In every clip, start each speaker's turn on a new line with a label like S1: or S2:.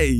S1: Yay!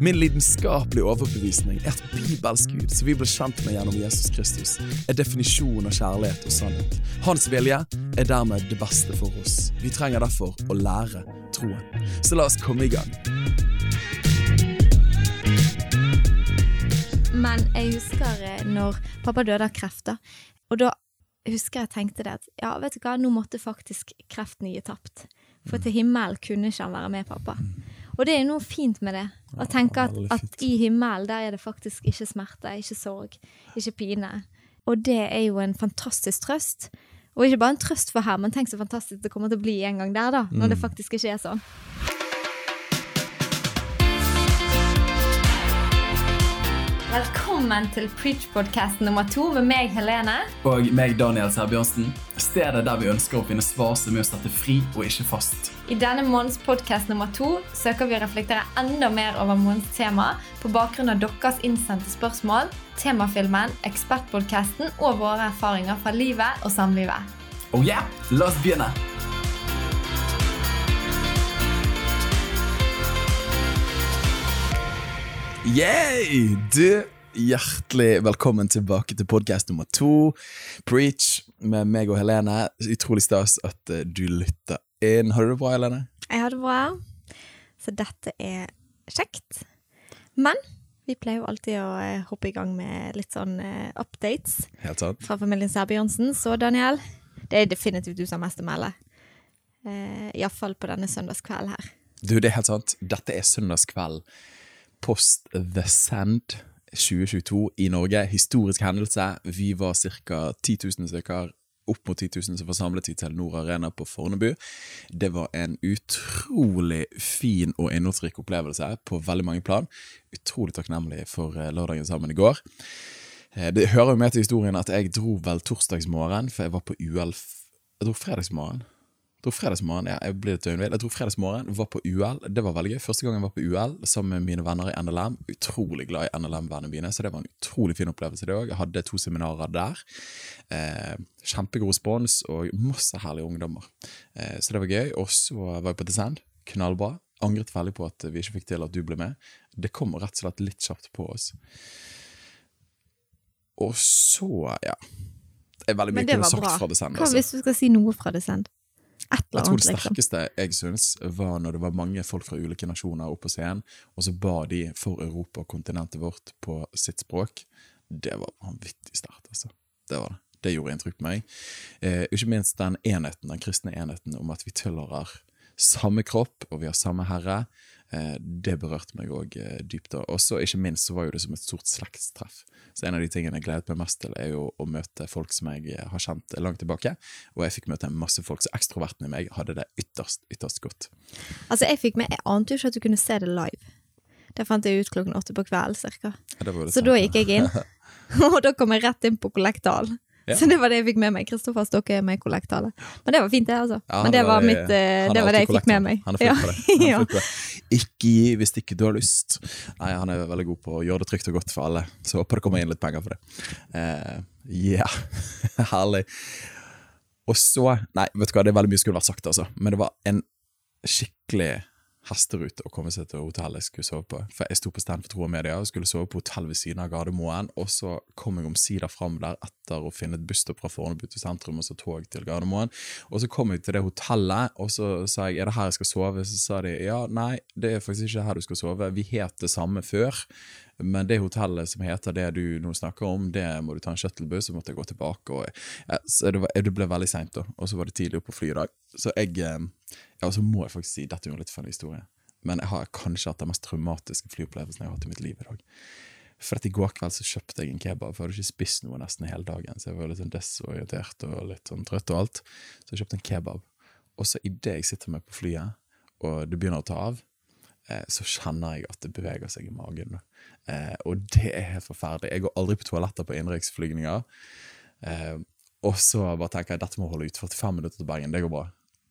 S1: Min lidenskapelige overbevisning er at bibelsk Gud, som vi ble kjent med gjennom Jesus Kristus, er definisjonen av kjærlighet og sannhet. Hans vilje er dermed det beste for oss. Vi trenger derfor å lære troen. Så la oss komme i gang.
S2: Men jeg husker eh, når pappa døde av kreft. Og da husker jeg tenkte det at ja, vet du hva, nå måtte faktisk kreften gi tapt. For til himmelen kunne ikke han være med, pappa. Og det er noe fint med det. Å tenke at, at i himmelen, der er det faktisk ikke smerte, ikke sorg, ikke pine. Og det er jo en fantastisk trøst. Og ikke bare en trøst for her, men tenk så fantastisk det kommer til å bli en gang der, da. Når det faktisk ikke er sånn. Velkommen til Preach-podkast nummer to med meg, Helene.
S1: Og meg, Daniel Serbjørnsen. Stedet der vi ønsker å finne svar som er å sette fri og ikke fast.
S2: I denne måneds podkast nummer to søker vi å reflektere enda mer over månedens tema på bakgrunn av deres innsendte spørsmål, temafilmen, ekspertpodkasten og våre erfaringer fra livet og samlivet.
S1: Oh yeah, la oss begynne! Yay! Du, hjertelig velkommen tilbake til podkast nummer to, Preach, med meg og Helene. Utrolig stas at eh, du lytter inn. Har du det bra, Helene?
S2: Jeg har det bra, så dette er kjekt. Men vi pleier jo alltid å eh, hoppe i gang med litt sånn eh, updates
S1: Helt sant?
S2: fra familien Sæbjørnsen. Så Daniel, det er definitivt du som har mest å melde. Eh, Iallfall på denne søndagskvelden her.
S1: Du, det er helt sant. Dette er søndagskveld post The Send 2022 i Norge. Historisk hendelse. Vi var ca. 10 000 stykker. Opp mot 10 000 som var samlet i Telenor Arena på Fornebu. Det var en utrolig fin og innholdsrik opplevelse på veldig mange plan. Utrolig takknemlig for eh, lørdagen sammen i går. Eh, Det hører jo med til historien at jeg dro vel torsdagsmorgen, for jeg var på UL Jeg dro fredagsmorgen. Jeg tror fredagsmorgen, ja, jeg blir døgnvill. Jeg tror fredagsmorgen, var på UL. Det var veldig gøy. Første gang jeg var på UL sammen med mine venner i NLM. Utrolig glad i NLM-vennene mine, så det var en utrolig fin opplevelse det òg. Jeg hadde to seminarer der. Eh, kjempegod respons og masse herlige ungdommer. Eh, så det var gøy. Og så var jeg på Descend. Knallbra. Angret veldig på at vi ikke fikk til at du ble med. Det kom rett og slett litt kjapt på oss. Og så, ja Det er veldig mye
S2: Men det
S1: kunne
S2: var
S1: sagt
S2: bra.
S1: fra Descend.
S2: Hva
S1: altså.
S2: hvis du skal si noe fra Descend? Et
S1: Jeg tror det
S2: liksom.
S1: sterkeste jeg syns, var når det var mange folk fra ulike nasjoner oppe på scenen, og så ba de for Europa og kontinentet vårt på sitt språk. Det var vanvittig sterkt, altså. Det var det. Det gjorde inntrykk på meg. Eh, ikke minst den enheten, den kristne enheten om at vi tilhører samme kropp, og vi har samme herre. Eh, det berørte meg òg eh, dypt. Og så ikke minst så var jo det som et stort slektstreff. Så en av de tingene jeg gledet meg mest til, er jo å møte folk som jeg eh, har kjent langt tilbake. Og jeg fikk møte masse folk, så ekstroverten i meg hadde det ytterst, ytterst godt.
S2: Altså, jeg fikk med, jeg ante jo ikke at du kunne se det live. Det fant jeg ut klokken åtte på kvelden, ca.
S1: Ja,
S2: Så da gikk jeg inn, og da kom jeg rett inn på kollektal.
S1: Ja.
S2: Så det var det jeg fikk med meg. Kristoffer Stokke er med i kollektale. Men det var fint, det, altså.
S1: Ja,
S2: Men det var, mitt, eh, det var det jeg fikk med meg.
S1: Han er flink på det. Han er på det. Ikke gi hvis ikke du har lyst. Nei, han er veldig god på å gjøre det trygt og godt for alle. Så håper det kommer inn litt penger for det. Uh, Ja, herlig. Og så Nei, vet du hva, det er veldig mye som skulle vært sagt, altså. Men det var en skikkelig hesterute å komme seg til hotellet jeg skulle sove på. For jeg sto på stand for Tro og Media og skulle sove på hotell ved siden av Gardermoen. Og så kom jeg omsider fram der etter å finne et busstopp fra Fornebu til sentrum og så tog til Gardermoen. Og så kom jeg til det hotellet, og så sa jeg er det her jeg skal sove? Så sa de ja, nei, det er faktisk ikke her du skal sove. Vi het det samme før. Men det hotellet som heter det du nå snakker om, det må du ta en shuttlebuss, så måtte jeg gå tilbake. Og, så det, var, det ble veldig seint, da. Og så var det tidlig opp på flyet i dag. Så jeg eh, Ja, så må jeg faktisk si, dette er jo litt for en historie, men jeg har kanskje hatt den mest traumatiske flyopplevelsen jeg har hatt i mitt liv i dag. For at I går kveld så kjøpte jeg en kebab, for jeg hadde ikke spist noe nesten hele dagen. Så jeg var litt sånn desorientert og litt sånn trøtt og alt. Så jeg kjøpte en kebab. Og så idet jeg sitter med på flyet, og det begynner å ta av, så kjenner jeg at det beveger seg i magen. Eh, og det er helt forferdelig. Jeg går aldri på toaletter på innenriksflygninger. Eh, og så bare tenker jeg dette må holde ut 45 minutter til Bergen. Det går bra.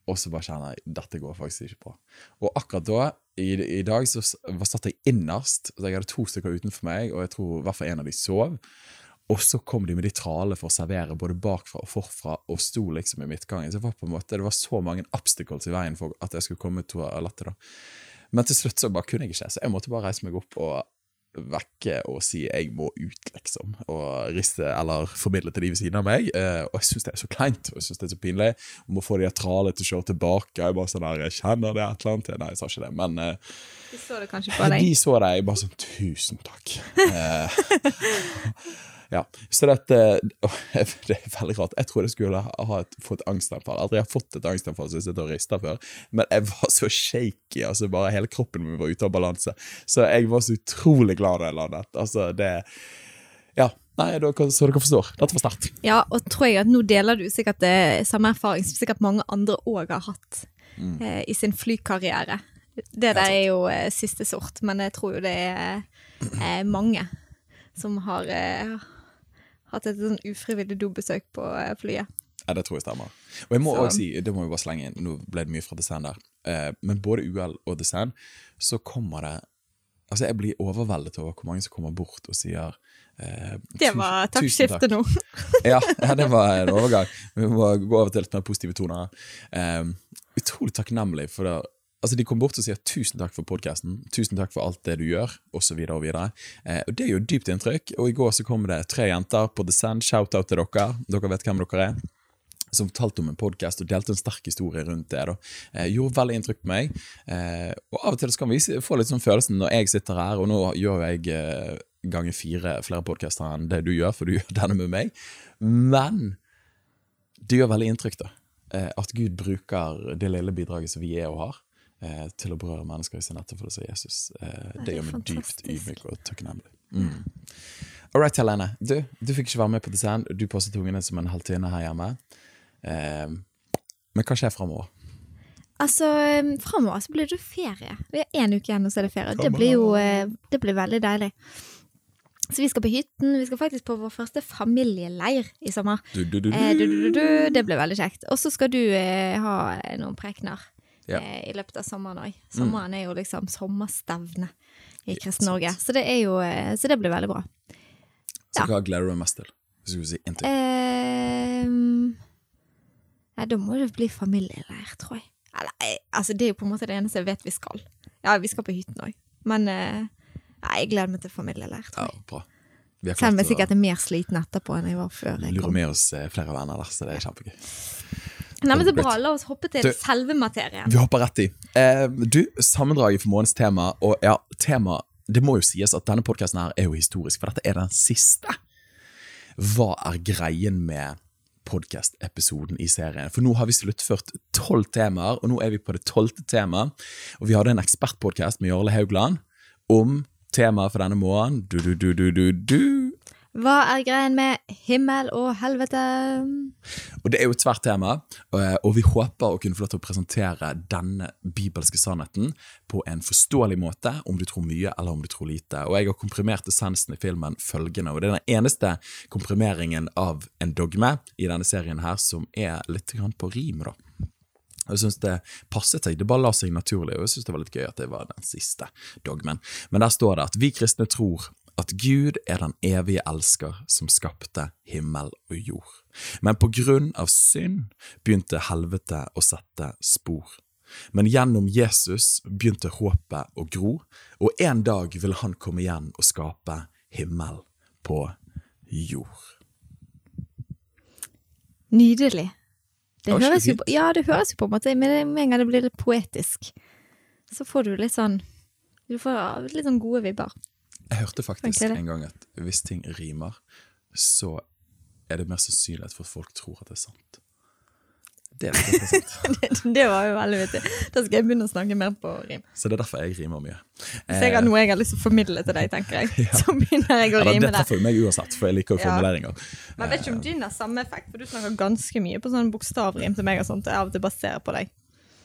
S1: Og så bare kjenner jeg dette går faktisk ikke bra. Og akkurat da, i, i dag, så satt jeg innerst. Så jeg hadde to stykker utenfor meg, og jeg tror i hvert fall en av de sov. Og så kom de med de tralene for å servere både bakfra og forfra, og sto liksom i midtgangen. Så det var på en måte, det var så mange obstacles i veien for at jeg skulle komme til toalettet. da. Men til slutt så bare kunne jeg ikke, så jeg måtte bare reise meg opp og vekke og si 'jeg må ut', liksom. Og riste eller formidle til de ved siden av meg. Eh, og jeg syns det er så kleint og jeg synes det er så pinlig. Om å få de her tralene til å kjøre tilbake. Jeg bare sånn der, jeg kjenner det et eller annet. Nei, jeg sa ikke det, men eh,
S2: De så det kanskje på deg.
S1: de så det, jeg bare sånn Tusen takk. Eh, ja, så dette Det er veldig rart. Jeg trodde jeg skulle ha et, fått angstanfall. Aldri har fått et angstanfall som jeg sitter og rister før. Men jeg var så shaky. altså bare Hele kroppen min var ute av balanse. Så jeg var så utrolig glad da jeg landet. Altså, det Ja. Nei, dere, så dere forstår. Dette var sterkt.
S2: Ja, og tror jeg at nå deler du sikkert det samme erfaring som sikkert mange andre òg har hatt eh, i sin flykarriere. Det der er jo eh, siste sort, men jeg tror jo det er eh, mange som har eh, hatt et sånn ufrivillig dobesøk på eh, flyet.
S1: Ja, det tror jeg stemmer. Og jeg må
S2: Så-
S1: også si, det må vi bare slenge inn, nå ble det mye fra The Sand der, eh, men både UL og The Sand, så kommer det Altså, jeg blir overveldet over hvor mange som kommer bort og sier eh,
S2: Det
S1: tusen-
S2: var
S1: tusen
S2: taktskifte nå.
S1: ja, ja, det var en overgang. Vi må gå over til litt mer positive toner. Um, utrolig takknemlig for det. Altså, De kom bort og sier 'tusen takk for podkasten', 'tusen takk for alt det du gjør', osv. Og, videre. eh, og det jo dypt inntrykk. Og i går så kom det tre jenter på The Sand. Shout-out til dere. Dere vet hvem dere er. Som fortalte om en podkast og delte en sterk historie rundt det. Da. Eh, gjorde veldig inntrykk på meg. Eh, og av og til så kan vi få litt sånn følelsen når jeg sitter her, og nå gjør jeg eh, ganger fire flere podkaster enn det du gjør, for du gjør denne med meg. Men det gjør veldig inntrykk, da. Eh, at Gud bruker det lille bidraget som vi er og har, eh, til å berøre mennesker i sin etterfølgelse av Jesus. Eh,
S2: det
S1: det gjør meg dypt ydmyk og takknemlig. Mm. All right, Helene. Du, du fikk ikke være med på design. Du passet ungene som en halvtime her hjemme. Eh, men hva skjer framover?
S2: Altså, framover så blir det ferie. Vi har én uke igjen, og så er det ferie. Det blir jo eh, det blir veldig deilig. Så vi skal på hytten. Vi skal faktisk på vår første familieleir i sommer.
S1: Du, du, du,
S2: Eh, du, du, du, du, det blir veldig kjekt. Og så skal du eh, ha noen prekener
S1: Ja.
S2: eh, i løpet av sommeren òg. Sommeren er jo liksom sommerstevne i Kristen-Norge. Så eh, Så det blir veldig bra.
S1: Så
S2: ja.
S1: hva gleder du deg mest til? Hvis du skulle si inntil.
S2: Ehm, Nei, da må det bli familieleir, tror jeg. Eller, eh, altså, det er jo på en måte det eneste jeg vet vi skal. Ja, vi skal på hytten òg. Men eh, jeg gleder meg til familieleir,
S1: Ja,
S2: tror jeg.
S1: bra. Vi
S2: Selv om jeg sikkert er mer sliten etterpå enn jeg var før jeg
S1: lurer med oss eh, flere venner der, så det er kjempegøy.
S2: Nei, men så bra. La oss hoppe til
S1: Du-
S2: selve materien.
S1: Vi hopper rett i. Eh, du, sammendraget for månedens tema, og ja, tema Det må jo sies at denne podkasten er jo historisk, for dette er den siste. Hva er greien med podkast-episoden i serien? For nå har vi sluttført tolv temaer, og nå er vi på det tolvte temaet. Og vi hadde en ekspertpodkast med Jarle Haugland om temaet for denne måneden. Du, du, du, du, du, du.
S2: Hva er greien med himmel og helvete?
S1: Og det er jo et svært tema, eh, og vi håper å kunne få lov til å presentere denne bibelske sannheten på en forståelig måte, om du tror mye eller om du tror lite. Og jeg har komprimert essensen i filmen følgende, og det er den eneste komprimeringen av en dogme i denne serien her som er litt på rim, da. Jeg synes det passet seg, det bare la seg naturlig, og jeg synes det var litt gøy at det var den siste dogmen. Men der står det at vi kristne tror at Gud er den evige elsker som skapte himmel og jord. Men på grunn av synd begynte helvete å sette spor. Men gjennom Jesus begynte håpet å gro, og en dag vil han komme igjen og skape himmel på jord.
S2: Nydelig. Det
S1: Det
S2: høres, jo, på- ja, det høres jo på en måte Men med en gang det blir litt poetisk, så får du litt sånn Du får litt sånn gode vibber.
S1: Jeg hørte faktisk en gang at hvis ting rimer, så er det mer sannsynlighet for at folk tror at det er sant. Det er.
S2: Det, det var jo veldig vittig. Da skal jeg begynne å snakke mer på rim.
S1: Så det er derfor jeg rimer mye.
S2: Hvis jeg har noe jeg har lyst til å formidle til deg, tenker jeg, så begynner jeg å
S1: Eh, Ja,
S2: rime
S1: det
S2: det.
S1: treffer jo meg uansett, for jeg liker jo
S2: Ja.
S1: formuleringer.
S2: Men jeg vet ikke om din har samme effekt, for du snakker ganske mye på sånn bokstavrim til meg og sånt, og av og til baserer på deg.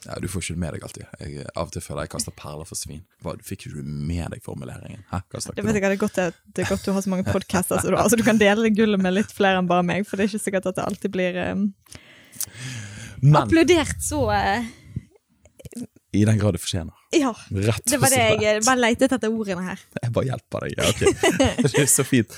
S1: Ja, Du får ikke med deg alltid. Jeg, av og til føler jeg kaster perler for svin. Hva, fikk ikke du med deg formuleringen? Hæ? Hva snakket
S2: vet
S1: du om?
S2: det er godt det er godt du har så mange podcaster så du. Altså, du kan dele det gullet med litt flere enn bare meg, for det er ikke sikkert at det alltid blir um,
S1: Men
S2: applaudert så uh,
S1: i den grad det fortjener.
S2: Ja.
S1: Rett
S2: Det var det jeg bare letet etter ordene her.
S1: Jeg bare hjelper deg. Ja, ok. Det er så fint.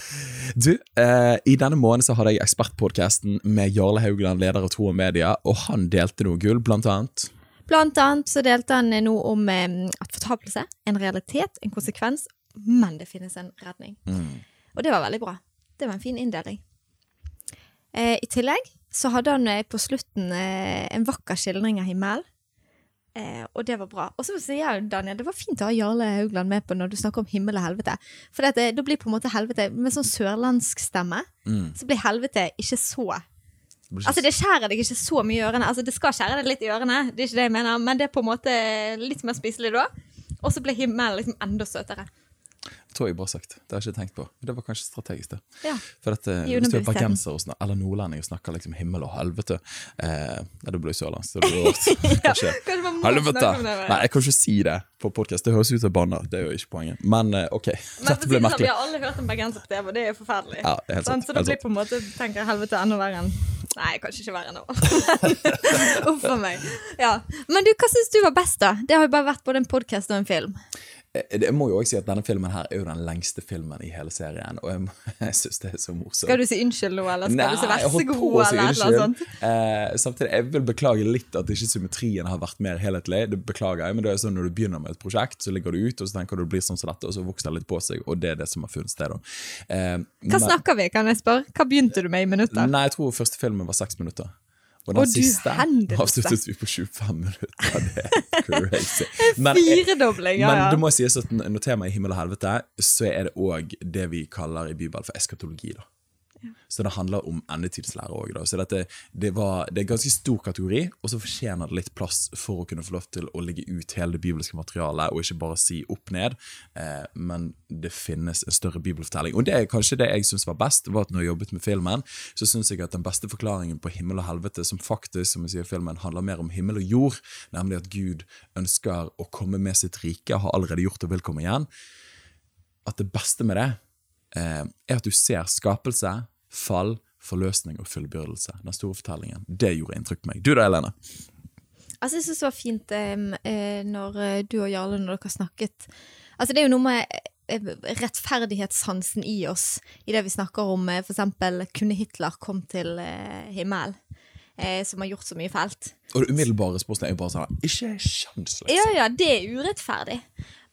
S1: Du, eh, I denne måneden så hadde jeg Ekspertpodkasten med Jarle Haugland, leder av Tro og Media, og han delte noe gull, blant annet.
S2: Blant annet så delte han noe om eh, at fortapelse en realitet, en konsekvens, men det finnes en redning. Og det var veldig bra. Det var en fin inndeling. Eh, I tillegg så hadde han eh, på slutten eh, en vakker skildring av himmelen. Eh, og det var bra. Og så sier jeg, Daniel, det var fint å ha Jarle Haugland med på når du snakker om himmel og helvete. For det, da blir på en måte helvete med sånn sørlandsk stemme. Så blir helvete ikke så Altså, det skjærer deg ikke så mye i ørene. Altså, det skal skjære deg litt i ørene, det er ikke det jeg mener, men det er på en måte litt mer spiselig da. Og så blir himmelen liksom enda søtere.
S1: Det tror jeg bare sagt. Det har jeg ikke tenkt på. Det var kanskje strategisk, det.
S2: Ja.
S1: For dette, hvis du er bergenser eller nordlending og snakker liksom himmel og helvete eh, ja, Da blir du sørlandsk. Blir rart. Kanskje.
S2: Kanskje
S1: Helvete!
S2: det,
S1: Nei, jeg kan ikke si det på podkast. Det høres ut som jeg banner. Det er jo ikke poenget. Men eh, ok,
S2: Men
S1: dette ble
S2: sånn,
S1: merkelig.
S2: Vi har alle hørt en bergenser på TV, og det er jo forferdelig.
S1: Ja, helt sant,
S2: Så det blir på en måte, tenker helvete enda verre enn Nei, kanskje ikke verre nå. Uff a meg. Ja. Men du, hva syns du var best, da? Det har jo bare vært både en podkast og en film.
S1: Eh, Det må jo også si at Denne filmen her er jo den lengste filmen i hele serien, og jeg, jeg syns det er så morsomt.
S2: Skal du si unnskyld nå, eller skal du si vær så god, eller et eller sånt?
S1: Eh, samtidig, jeg vil beklage litt at ikke symmetrien har vært mer helhetlig. Det beklager jeg, men det er sånn når du begynner med et prosjekt, så ligger du ut, og så tenker du det blir sånn som dette, og så vokser det litt på seg, og det er det som har funnet sted. da. Eh,
S2: Hva
S1: men-
S2: snakker vi, kan jeg spørre? Hva begynte du med i minutter?
S1: Nei, jeg tror første filmen var seks minutter. Og den
S2: og
S1: siste avsluttes vi på 25 minutter. Det er crazy. Eh,
S2: Firedobling, ja,
S1: men det må sies at når temaet er himmel og helvete, så er det òg det vi kaller i Bibelen for eskatologi. da. Så det handler om endetidslære òg. Så det, det er en ganske stor kategori, og så fortjener det litt plass for å kunne få lov til å legge ut hele det bibelske materialet, og ikke bare si opp ned. Eh, men det finnes en større bibelfortelling. Og det er kanskje det jeg syns var best, var at når jeg jobbet med filmen, så syns jeg at den beste forklaringen på himmel og helvete, som faktisk, som jeg sier filmen, handler mer om himmel og jord, nemlig at Gud ønsker å komme med sitt rike, har allerede gjort og vil komme igjen, at det beste med det eh, er at du ser skapelse, fall, forløsning og fullbyrdelse. Den store fortellingen. Det gjorde inntrykk på meg. Du da, Helene?
S2: Altså, jeg syns det var fint eh, når eh, du og Jarle, når dere snakket Altså, det er jo noe med eh, rettferdighetssansen i oss, i det vi snakker om f.eks. for eksempel kunne Hitler komme til eh, himmelen, eh, som har gjort så mye fælt.
S1: Og det umiddelbare spørsmålet er jo bare sånn Ikke sjans, liksom.
S2: Ja, ja, det er urettferdig.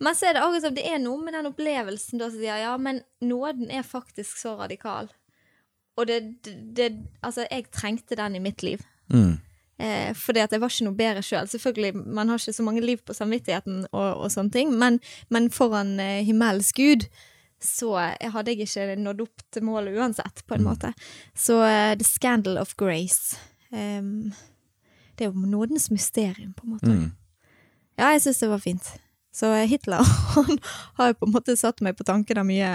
S2: Men så er det akkurat som det er noe med den opplevelsen da som sier ja, men nåden er faktisk så radikal. Og det, det, Altså, jeg trengte den i mitt liv.
S1: Mm.
S2: Eh, fordi at jeg var ikke noe bedre sjøl. Selvfølgelig, man har ikke så mange liv på samvittigheten, og, og sånne ting, men, men foran eh, himmelsk gud så eh, hadde jeg ikke nådd opp til målet uansett, på en måte. Så uh, The Scandal of Grace Um, Det er jo nådens mysterium, på en måte.
S1: Mm.
S2: Ja, jeg syns det var fint. Så eh, Hitler han har jo på en måte satt meg på tanken av mye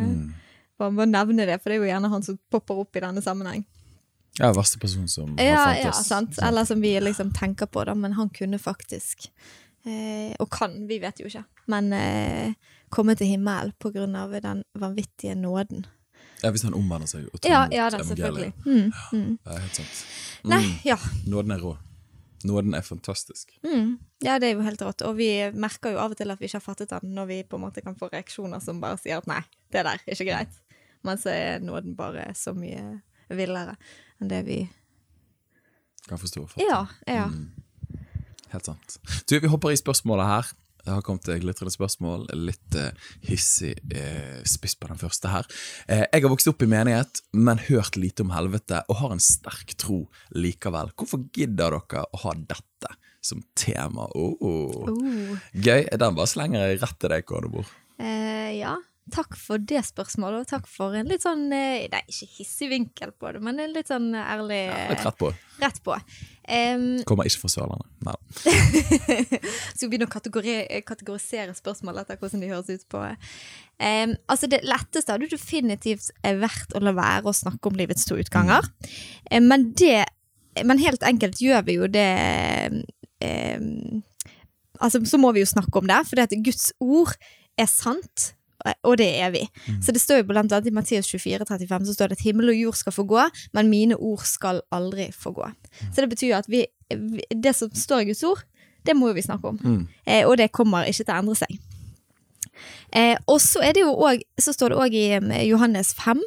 S1: Mm.
S2: Bare må nevne det, for det er jo gjerne han som popper opp i denne sammenheng.
S1: Ja, verste person som har
S2: Ja,
S1: fantes.
S2: ja, sant. Eller som vi liksom tenker på, da. Men han kunne faktisk, eh, og kan, vi vet jo ikke, men eh, komme til himmelen på grunn av den vanvittige nåden.
S1: Ja, Hvis han omvender seg og tar
S2: Ja, ja da,
S1: evangeliet.
S2: Mm, mm.
S1: Ja, helt sant.
S2: Nei,
S1: Mm.
S2: ja.
S1: Nåden er rå. Nåden er fantastisk.
S2: Mm. Ja, det er jo helt rått. Og vi merker jo av og til at vi ikke har fattet den, når vi på en måte kan få reaksjoner som bare sier at nei, det der er ikke greit. Men så er nåden bare så mye villere enn det vi
S1: Kan forstå. og fatte.
S2: Ja, ja.
S1: Mm. Helt sant. Du, vi hopper i spørsmålet her. Det har kommet glitrende spørsmål. Litt eh, hissig eh, spiss på den første her. Eh, jeg har vokst opp i menighet, men hørt lite om helvete, og har en sterk tro likevel. Hvorfor gidder dere å ha dette som tema? Oh,
S2: Oh.
S1: Gøy. Den bare slenger jeg rett til deg, Kårebor.
S2: Eh, ja, takk for det spørsmålet, og takk for en litt sånn eh, Nei, ikke hissig vinkel på det, men en litt sånn ærlig
S1: ja, rett på.
S2: rett på. Um,
S1: Kommer ikke fra Sørlandet. Nei.
S2: skal vi begynne å kategori kategorisere spørsmål etter hvordan de høres ut på um, Altså Det letteste hadde definitivt vært å la være å snakke om livets to utganger. Em, men det Men helt enkelt gjør vi jo det eh, eh, Altså, så må vi jo snakke om det, for det at Guds ord er sant. Og det er evig. Så det står jo blant annet i Matteus 24, 35, så står det at himmel og jord skal få gå, men mine ord skal aldri få gå. Så det betyr at vi, vi Det som står i Guds ord, det må vi snakke om. Eh, og det kommer ikke til å endre seg. Eh, og så er det jo også, så står det òg i eh, Johannes 5.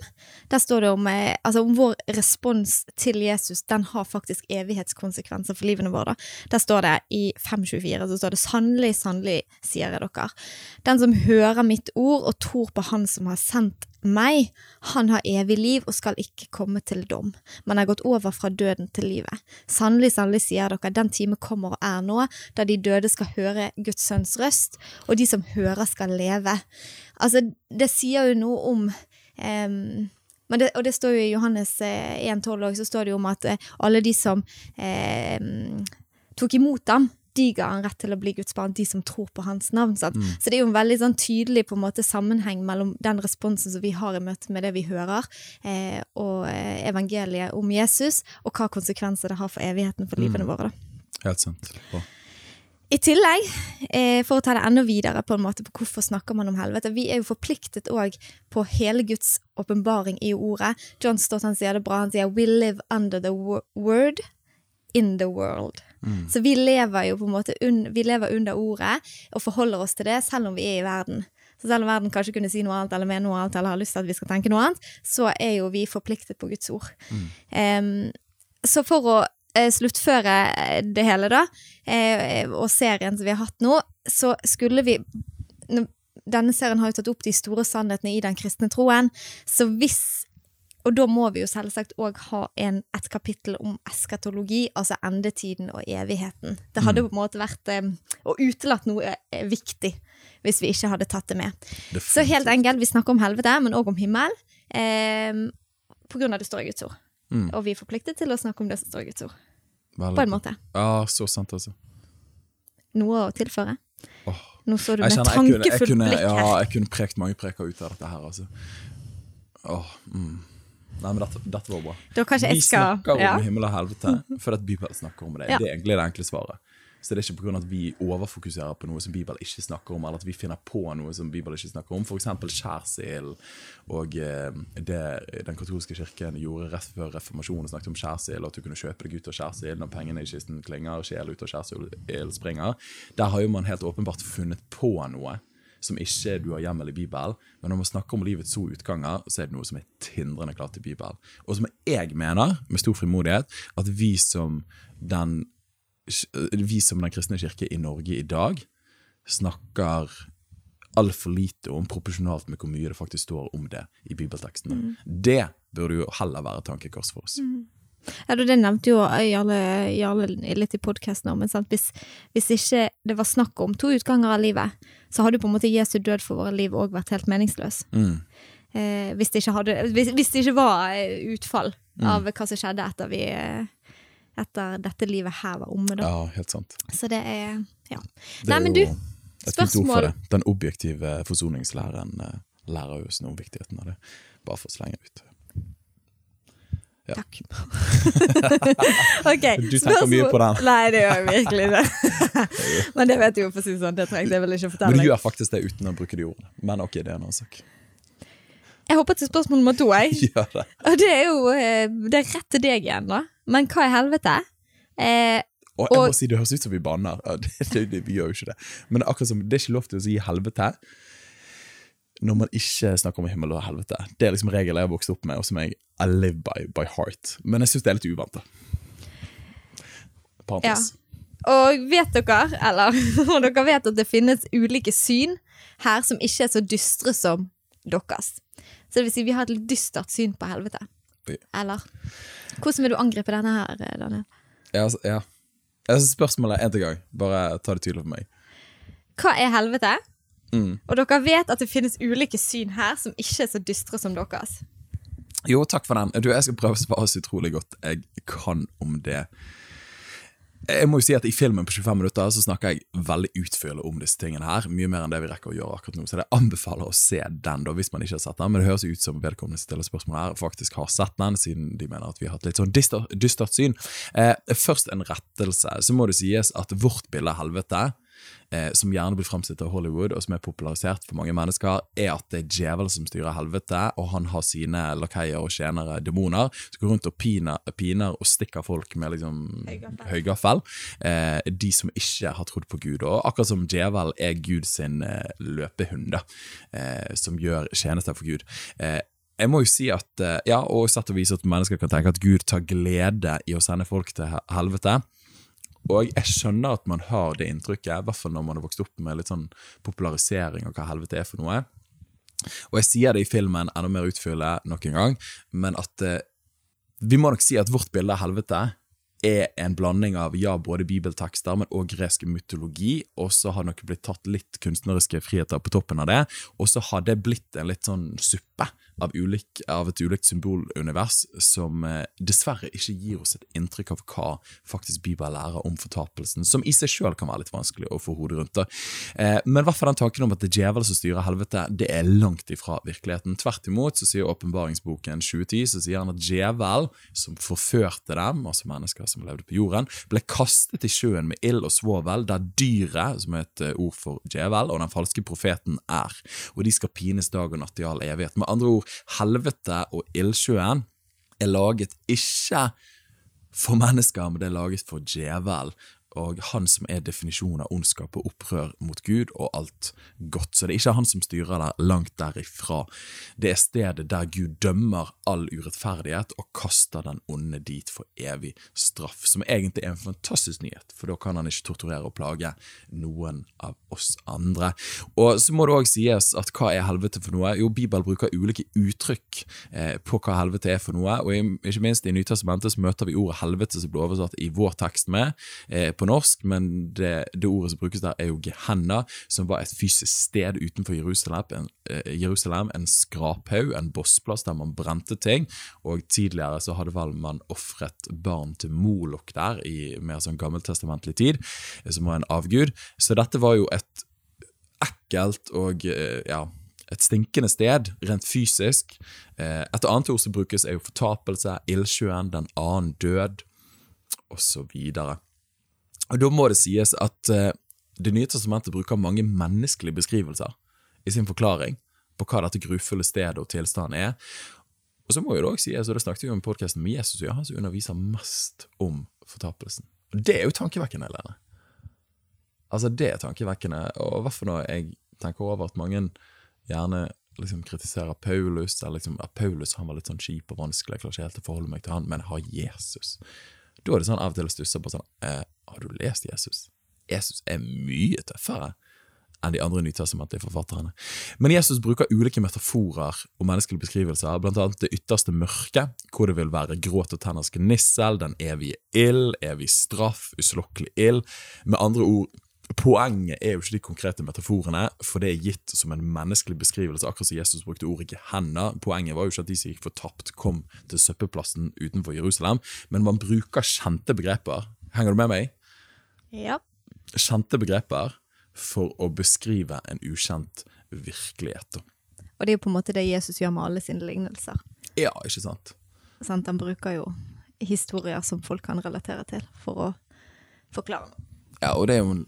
S2: Der står det om, eh, altså om vår respons til Jesus. Den har faktisk evighetskonsekvenser for livene våre. Der står det i 5.24 så står det sannelig, sannelig, sier jeg dere. Den som hører mitt ord og tror på Han som har sendt meg, han har evig liv og skal ikke komme til dom, men er gått over fra døden til livet. Sannelig, sannelig, sier dere, den time kommer og er nå, da de døde skal høre Guds sønns røst, og de som hører skal leve. Altså, det sier jo noe om um, det, og det står jo i Johannes eh, 1,12 òg, så står det jo om at eh, alle de som um, tok imot ham, de ga han rett til å bli Guds barn, de som tror på hans navn. Sant? Så det er jo en veldig sånn tydelig måte sammenheng mellom den responsen som vi har i møte med det vi hører, eh, og eh, evangeliet om Jesus, og hva konsekvenser det har for evigheten for livene våre. da.
S1: Helt sant. Bra.
S2: I tillegg, eh, for å ta det enda videre på en måte på hvorfor snakker man om helvete, vi er jo forpliktet òg på hele Guds åpenbaring i ordet. John Stott han sier det bra, han sier 'we live under the word in the world'. Så vi lever jo på en måte un vi lever under ordet og forholder oss til det selv om vi er i verden. Så selv om verden kanskje kunne si noe annet eller mene noe annet eller har lyst til at vi skal tenke noe annet, så er jo vi forpliktet på Guds ord. Em, så for å uh, sluttføre eh, det hele, da, uh, og serien som vi har hatt nå, så skulle vi Denne serien har jo tatt opp de store sannhetene i den kristne troen, så hvis og da må vi jo selvsagt òg ha en, et kapittel om eskatologi, altså endetiden og evigheten. Det hadde på en måte vært eh, å utelatt noe eh, viktig hvis vi ikke hadde tatt det med. Så helt enkelt, vi snakker om helvete, men òg om himmel, eh, på grunn av det står i Guds ord.
S1: Mm.
S2: Og vi er forpliktet til å snakke om det som står i Guds ord,
S1: Veldig
S2: på en måte.
S1: Ja, så sant, altså.
S2: Noe å tilføre?
S1: Oh.
S2: Nå så du med tankefullt blikk
S1: ja, jeg kunne prekt mange preker ut av dette her, altså. Åh, mm. Nei, men dette, dette var bra.
S2: Da kanskje
S1: Vi
S2: skal
S1: snakker om
S2: ja.
S1: himmel og helvete fordi Bibelen snakker om det.
S2: Ja.
S1: Det er egentlig det enkle svaret. Så det er ikke pga. at vi overfokuserer på noe som Bibelen ikke snakker om, eller at vi finner på noe som Bibelen ikke snakker om. F.eks. skjærsilden og eh, det den katolske kirken gjorde rett før reformasjonen. Snakket om skjærsild, at du kunne kjøpe deg ut av skjærsild når pengene i kisten klinger, sjel ut av skjærsild springer. Der har jo man helt åpenbart funnet på noe som ikke du har hjemmel i Bibelen. Men når man snakker om livets to utganger, så er det noe som er tindrende klart i Bibelen. Og som jeg mener, med stor frimodighet, at vi som den, vi som den kristne kirke i Norge i dag snakker altfor lite om proporsjonalt med hvor mye det faktisk står om det i bibelteksten. Det burde jo heller være tankekors for oss.
S2: Ja, du, det nevnte jo Jarle, Jarle litt i podkasten men sant? Hvis, hvis ikke det var snakk om to utganger av livet, så hadde jo på en måte Jesu død for våre liv òg vært helt meningsløs.
S1: Mm.
S2: Eh, hvis, det hadde, hvis, hvis det ikke var eh, utfall
S1: Mm.
S2: av hva som skjedde etter vi eh, etter dette livet her var omme, da.
S1: Ja, helt sant.
S2: Så det er Ja.
S1: Det
S2: Nei,
S1: er
S2: men
S1: jo
S2: du, spørsmål-
S1: det. Den objektive forsoningslæren lærer lærer oss noe om viktigheten av det. Bare for å slenge ut. Ja.
S2: Takk. okay,
S1: Du tenker mye på den.
S2: Nei, det gjør jeg virkelig ikke. Men det vet du jo, for å si det sånn. Det trengte jeg vel ikke
S1: Men
S2: fortelle
S1: du gjør faktisk det uten å bruke de ordene. Men ok, det er en annen sak.
S2: Jeg hopper til spørsmål nummer to, jeg.
S1: Gjør det.
S2: Og det er jo eh, Det er rett til deg igjen, da. Men hva er helvete? Eh,
S1: Og jeg må si Det høres ut som vi banner. Det, det, det, vi gjør jo ikke det. Men det er akkurat som det er ikke lov til å si helvete når man ikke snakker om himmel og helvete. Det er liksom regler jeg har vokst opp med, og som jeg I live by, by heart. Men jeg syns det er litt uvant. Parentes.
S2: og vet dere, eller og dere vet at det finnes ulike syn her som ikke er så dystre som deres. Så det vil si, vi har et litt dystert syn på helvete. Eller? Hvordan vil du angripe denne her, Daniel?
S1: Ja, altså, ja. synes spørsmålet én til gang. Bare ta det tydelig for meg.
S2: Hva er helvete?
S1: Mm.
S2: Og dere vet at det finnes ulike syn her som ikke er så dystre som deres.
S1: Jo, takk for den. Du, Jeg skal prøve å svare så utrolig godt jeg kan om det. jeg må jo si at I filmen på 25 minutter så snakker jeg veldig utførlig om disse tingene her. Mye mer enn det vi rekker å gjøre akkurat nå. Så jeg anbefaler å se den da, hvis man ikke har sett den. Men det høres ut som vedkommende stiller spørsmål her faktisk har sett den, siden de mener at vi har hatt litt sånn dystert syn. Eh, først en rettelse. Så må det sies at vårt bilde av helvete eh, som gjerne blir framstilt av Hollywood, og som er popularisert for mange mennesker, er at det er djevelen som styrer helvete, og han har sine lakeier og tjenere, demoner, som går rundt og piner, piner og stikker folk med liksom
S2: Høygaffel.
S1: Eh, de som ikke har trodd på Gud. Og akkurat som djevel er Gud sin eh, løpehund, eh, som gjør tjenester for Gud. Eh, jeg må jo si at, eh, ja, og sett og vis at mennesker kan tenke at Gud tar glede i å sende folk til helvete. Og jeg skjønner at man har det inntrykket, i hvert fall når man har vokst opp med litt sånn popularisering av hva helvete er for noe. Og jeg sier det i filmen enda mer utfyllende nok en gang, men at eh, vi må nok si at vårt bilde av helvete er en blanding av ja, både bibeltekster, men også gresk mytologi, og så har nok blitt tatt litt kunstneriske friheter på toppen av det, og så har det blitt en litt sånn suppe av, ulik, av et ulikt symbolunivers som eh, dessverre ikke gir oss et inntrykk av hva faktisk Bibelen lærer om fortapelsen, som i seg sjøl kan være litt vanskelig å få hodet rundt. Eh, men hvert den tanken om at det er djevelen som styrer helvete, det er langt ifra virkeligheten. Tvert imot så sier åpenbaringsboken 2010 så sier han at djevel, som forførte dem, altså mennesker som levde på jorden, ble kastet i sjøen med ild og svovel, der dyret, som er et eh, ord for djevel, og den falske profeten er. Og de skal pines dag og natt i all evighet. Med andre ord, helvete og ildsjøen er laget ikke for mennesker, men det er laget for djevel. Og han som er definisjonen av ondskap og opprør mot Gud og alt godt. Så det er ikke han som styrer der, langt derifra. Det er stedet der Gud dømmer all urettferdighet og kaster den onde dit for evig straff. Som egentlig er en fantastisk nyhet, for da kan han ikke torturere og plage noen av oss andre. Og så må det òg sies at hva er helvete for noe? Jo, Bibelen bruker ulike uttrykk eh, på hva helvete er for noe, og ikke minst i Nytestamentet så møter vi ordet helvete som blir oversatt i vår tekst med eh, på norsk, men det, det ordet som brukes der er jo Gehenna, som var et fysisk sted utenfor Jerusalem, en, eh, Jerusalem, en skraphaug, en bossplass der man brente ting, og tidligere så hadde vel man ofret barn til Molok der i mer sånn gammeltestamentlig tid, eh, som var en avgud, så dette var jo et ekkelt og eh, ja, et stinkende sted, rent fysisk. Eh, Et annet ord som brukes, er jo fortapelse, ildsjøen, den annen død, osv. Og da må det sies at eh, Det nye testamentet bruker mange menneskelige beskrivelser i sin forklaring på hva dette grufulle stedet og tilstanden er. Og så må jo det også sies, og det snakket vi om i podkasten med Jesus, ja, han som underviser mest om fortapelsen. Og det er jo tankevekkende, Helene. Altså, det er tankevekkende, og i for når jeg tenker over at mange gjerne liksom kritiserer Paulus, eller liksom at Paulus han var litt sånn kjip og vanskelig, jeg klarer ikke helt å forholde meg til han, men har Jesus. Da er det sånn av og til å stusse på sånn eh, Har du lest Jesus? Jesus er mye tøffere enn de andre nytestamentlige forfatterne. Men Jesus bruker ulike metaforer og menneskelige beskrivelser, annet det ytterste mørket, hvor det vil være gråt og tenners gnissel, den evige ild, evig straff, uslokkelig ild. Med andre ord, Poenget er jo ikke de konkrete metaforene, for det er gitt som en menneskelig beskrivelse, akkurat som Jesus brukte ordet Gehenna. Poenget var jo ikke at de som gikk fortapt, kom til søppelplassen utenfor Jerusalem, men man bruker kjente begreper. Henger du med meg?
S2: Ja.
S1: Kjente begreper for å beskrive en ukjent virkelighet.
S2: Og det er jo på en måte det Jesus gjør med alle sine lignelser.
S1: Ja, ikke sant?
S2: Sant? Han bruker jo historier som folk kan relatere til, for å forklare noe.
S1: Ja, og det er jo en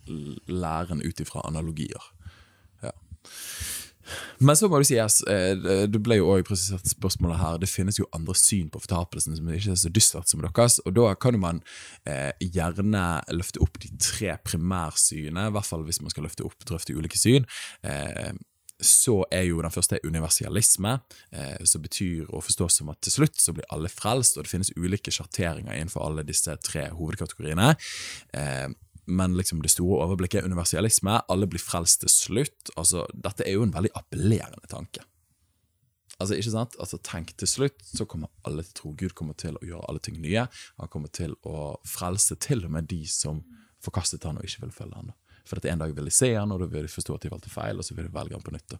S1: læren ut ifra analogier. Ja. Men så må du si, yes, det ble jo også presisert spørsmålet her, det finnes jo andre syn på fortapelsen som ikke er så dystert som deres, og da kan jo man eh, gjerne løfte opp de tre primærsynene, i hvert fall hvis man skal løfte opp, drøfte ulike syn. Eh, så er jo den første universalisme, eh, som betyr å forstå som at til slutt så blir alle frelst, og det finnes ulike sjarteringer innenfor alle disse tre hovedkategoriene. Eh, men liksom det store overblikket er universalisme. Alle blir frelst til slutt. Altså, dette er jo en veldig appellerende tanke. Altså, ikke sant? Altså, Tenk til slutt, så kommer alle til å tro. Gud kommer til å gjøre alle ting nye. Han kommer til å frelse til og med de som forkastet han og ikke vil følge han. For at en dag vil de se han, og da vil de forstå at de valgte feil, og så vil de velge han på nytt.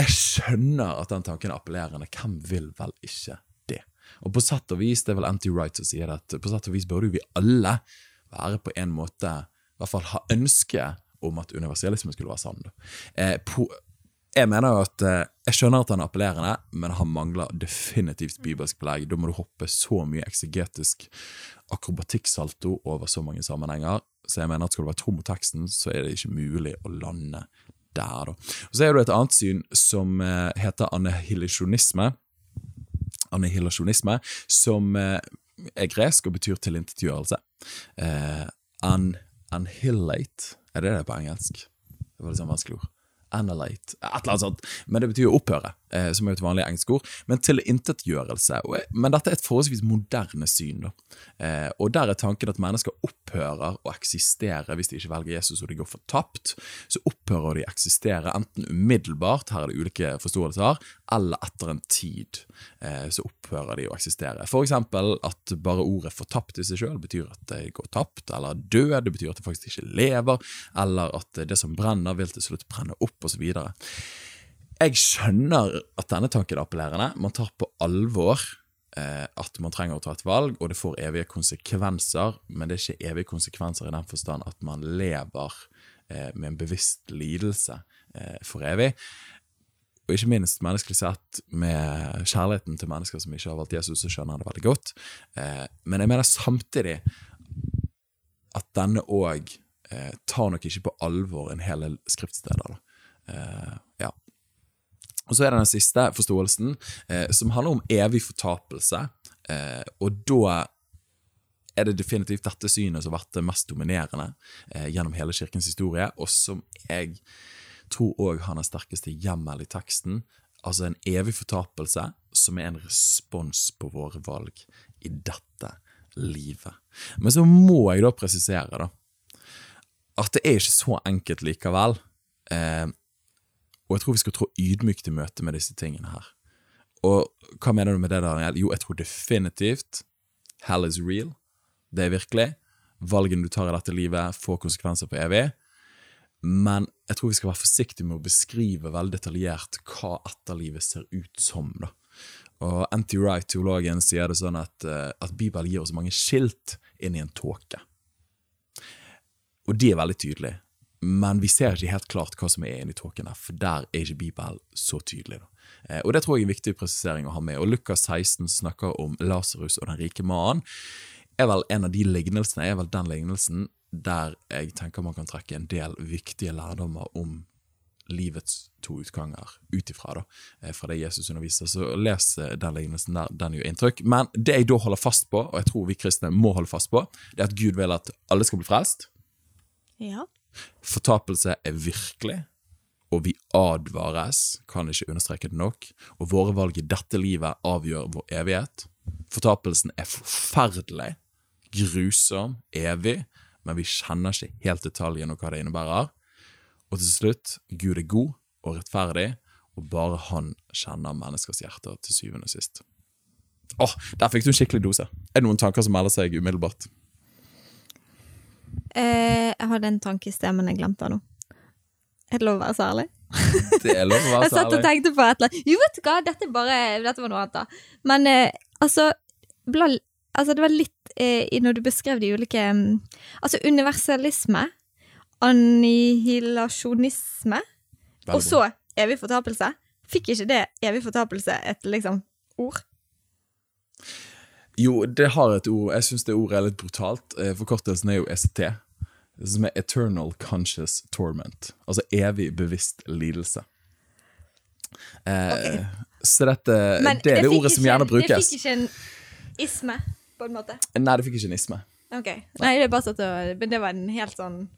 S1: Jeg skjønner at den tanken er appellerende. Hvem vil vel ikke det? Og på sett og vis, det er vel Anti-Wright som sier det, at på sett og vis burde vi alle være på en måte I hvert fall ha ønske om at universalisme skulle være sann. Eh, jeg mener jo at eh, Jeg skjønner at han er appellerende, men han mangler definitivt bibelsk belegg. Da må du hoppe så mye eksegetisk akrobatikksalto over så mange sammenhenger. Så jeg mener at skal du være tro mot teksten, så er det ikke mulig å lande der, da. Og Så er det et annet syn som eh, heter annihilasjonisme. Annihilasjonisme, som er gresk og betyr tilintetgjørelse. Eh, an, anhillate er det det på engelsk? Det var litt sånn vanskelig ord. Annihilate, et eller annet sånt. Men det betyr opphøre, eh, som er et vanlig engelsk ord. Men tilintetgjørelse. Men dette er et forholdsvis moderne syn. Eh, og der er tanken at mennesker opphører å eksistere hvis de ikke velger Jesus og de går fortapt. Så opphører de å eksistere enten umiddelbart, her er det ulike forståelser, eller etter en tid. Eh, så opphører de å eksistere. Eksempel at bare ordet 'fortapt' i seg sjøl betyr at det går tapt, eller død, det betyr at det faktisk ikke lever, eller at det som brenner, vil til slutt brenne opp, osv. Jeg skjønner at denne tanken er appellerende. Man tar på alvor eh, at man trenger å ta et valg, og det får evige konsekvenser, men det er ikke evige konsekvenser i den forstand at man lever eh, med en bevisst lidelse eh, for evig. Og ikke minst menneskelig sett, med kjærligheten til mennesker som ikke har valgt Jesus, så skjønner jeg det veldig godt. Men jeg mener samtidig at denne òg tar nok ikke på alvor en hel del skriftsteder. Ja. Og så er det den siste forståelsen, eh, som handler om evig fortapelse. Eh, og da er det definitivt dette synet som har vært det mest dominerende eh, gjennom hele kirkens historie, og som jeg tror òg har den sterkeste hjemmel i teksten. Altså en evig fortapelse som er en respons på våre valg i dette livet. Men så må jeg da presisere da, at det er ikke så enkelt likevel. Og jeg tror vi skal trå ydmykt i møte med disse tingene her. Og hva mener du med det, Daniel? Jo, jeg tror definitivt hell is real. Det er virkelig. Valgene du tar i dette livet, får konsekvenser for evig. Men jeg tror vi skal være forsiktige med å beskrive veldig detaljert hva etterlivet ser ut som. da. Og N.T. Wright, teologen, sier det sånn at, eh, at Bibelen gir oss mange skilt inn i en tåke. Og de er veldig tydelige. Men vi ser ikke helt klart hva som er inni tåken der, for der er ikke Bibelen så tydelig. da. Eh, og det tror jeg er en viktig presisering å ha med. Og Lukas 16 snakker om Lasarus og den rike mannen. Er vel en av de lignelsene, er vel den lignelsen der jeg tenker man kan trekke en del viktige lærdommer om livets to utganger ut ifra, eh, fra det Jesus underviser. Så les eh, den lignelsen der, den gjør inntrykk. Men det jeg da holder fast på, og jeg tror vi kristne må holde fast på, det er at Gud vil at alle skal bli frelst.
S2: Ja.
S1: Fortapelse er virkelig, og vi advares, kan ikke understreke det nok, og våre valg i dette livet avgjør vår evighet. Fortapelsen er forferdelig, grusom, evig, men vi kjenner ikke helt detaljen og hva det innebærer. Og til slutt, Gud er god og rettferdig, og bare han kjenner menneskers hjerter til syvende og sist. Åh, der fikk du en skikkelig dose. Er det noen tanker som melder seg umiddelbart?
S2: Eh, jeg hadde en tanke i sted, men jeg glemte den nå. Er det lov å være så ærlig?
S1: Det er lov å være
S2: Jeg satt og tenkte på et eller annet. Jo, vet du hva, dette, bare, dette var noe annet, da. Men eh, altså, bla, altså Det var litt eh, når du beskrev de ulike mm, Altså universalisme, annihilasjonisme, og så evig fortapelse. Fikk ikke det evig fortapelse et liksom ord?
S1: Jo, det har et ord. Jeg syns det ordet er litt brutalt. Eh, Forkortelsen er jo ECT. Som er Eternal Conscious Torment. Altså evig bevisst lidelse. Eh,
S2: okay.
S1: Så dette
S2: Men
S1: Det er det ordet som gjerne
S2: Det
S1: brukes.
S2: fikk ikke en isme, på en måte.
S1: Nei, det fikk ikke en isme.
S2: Ok. Nei, det Men det var en helt sånn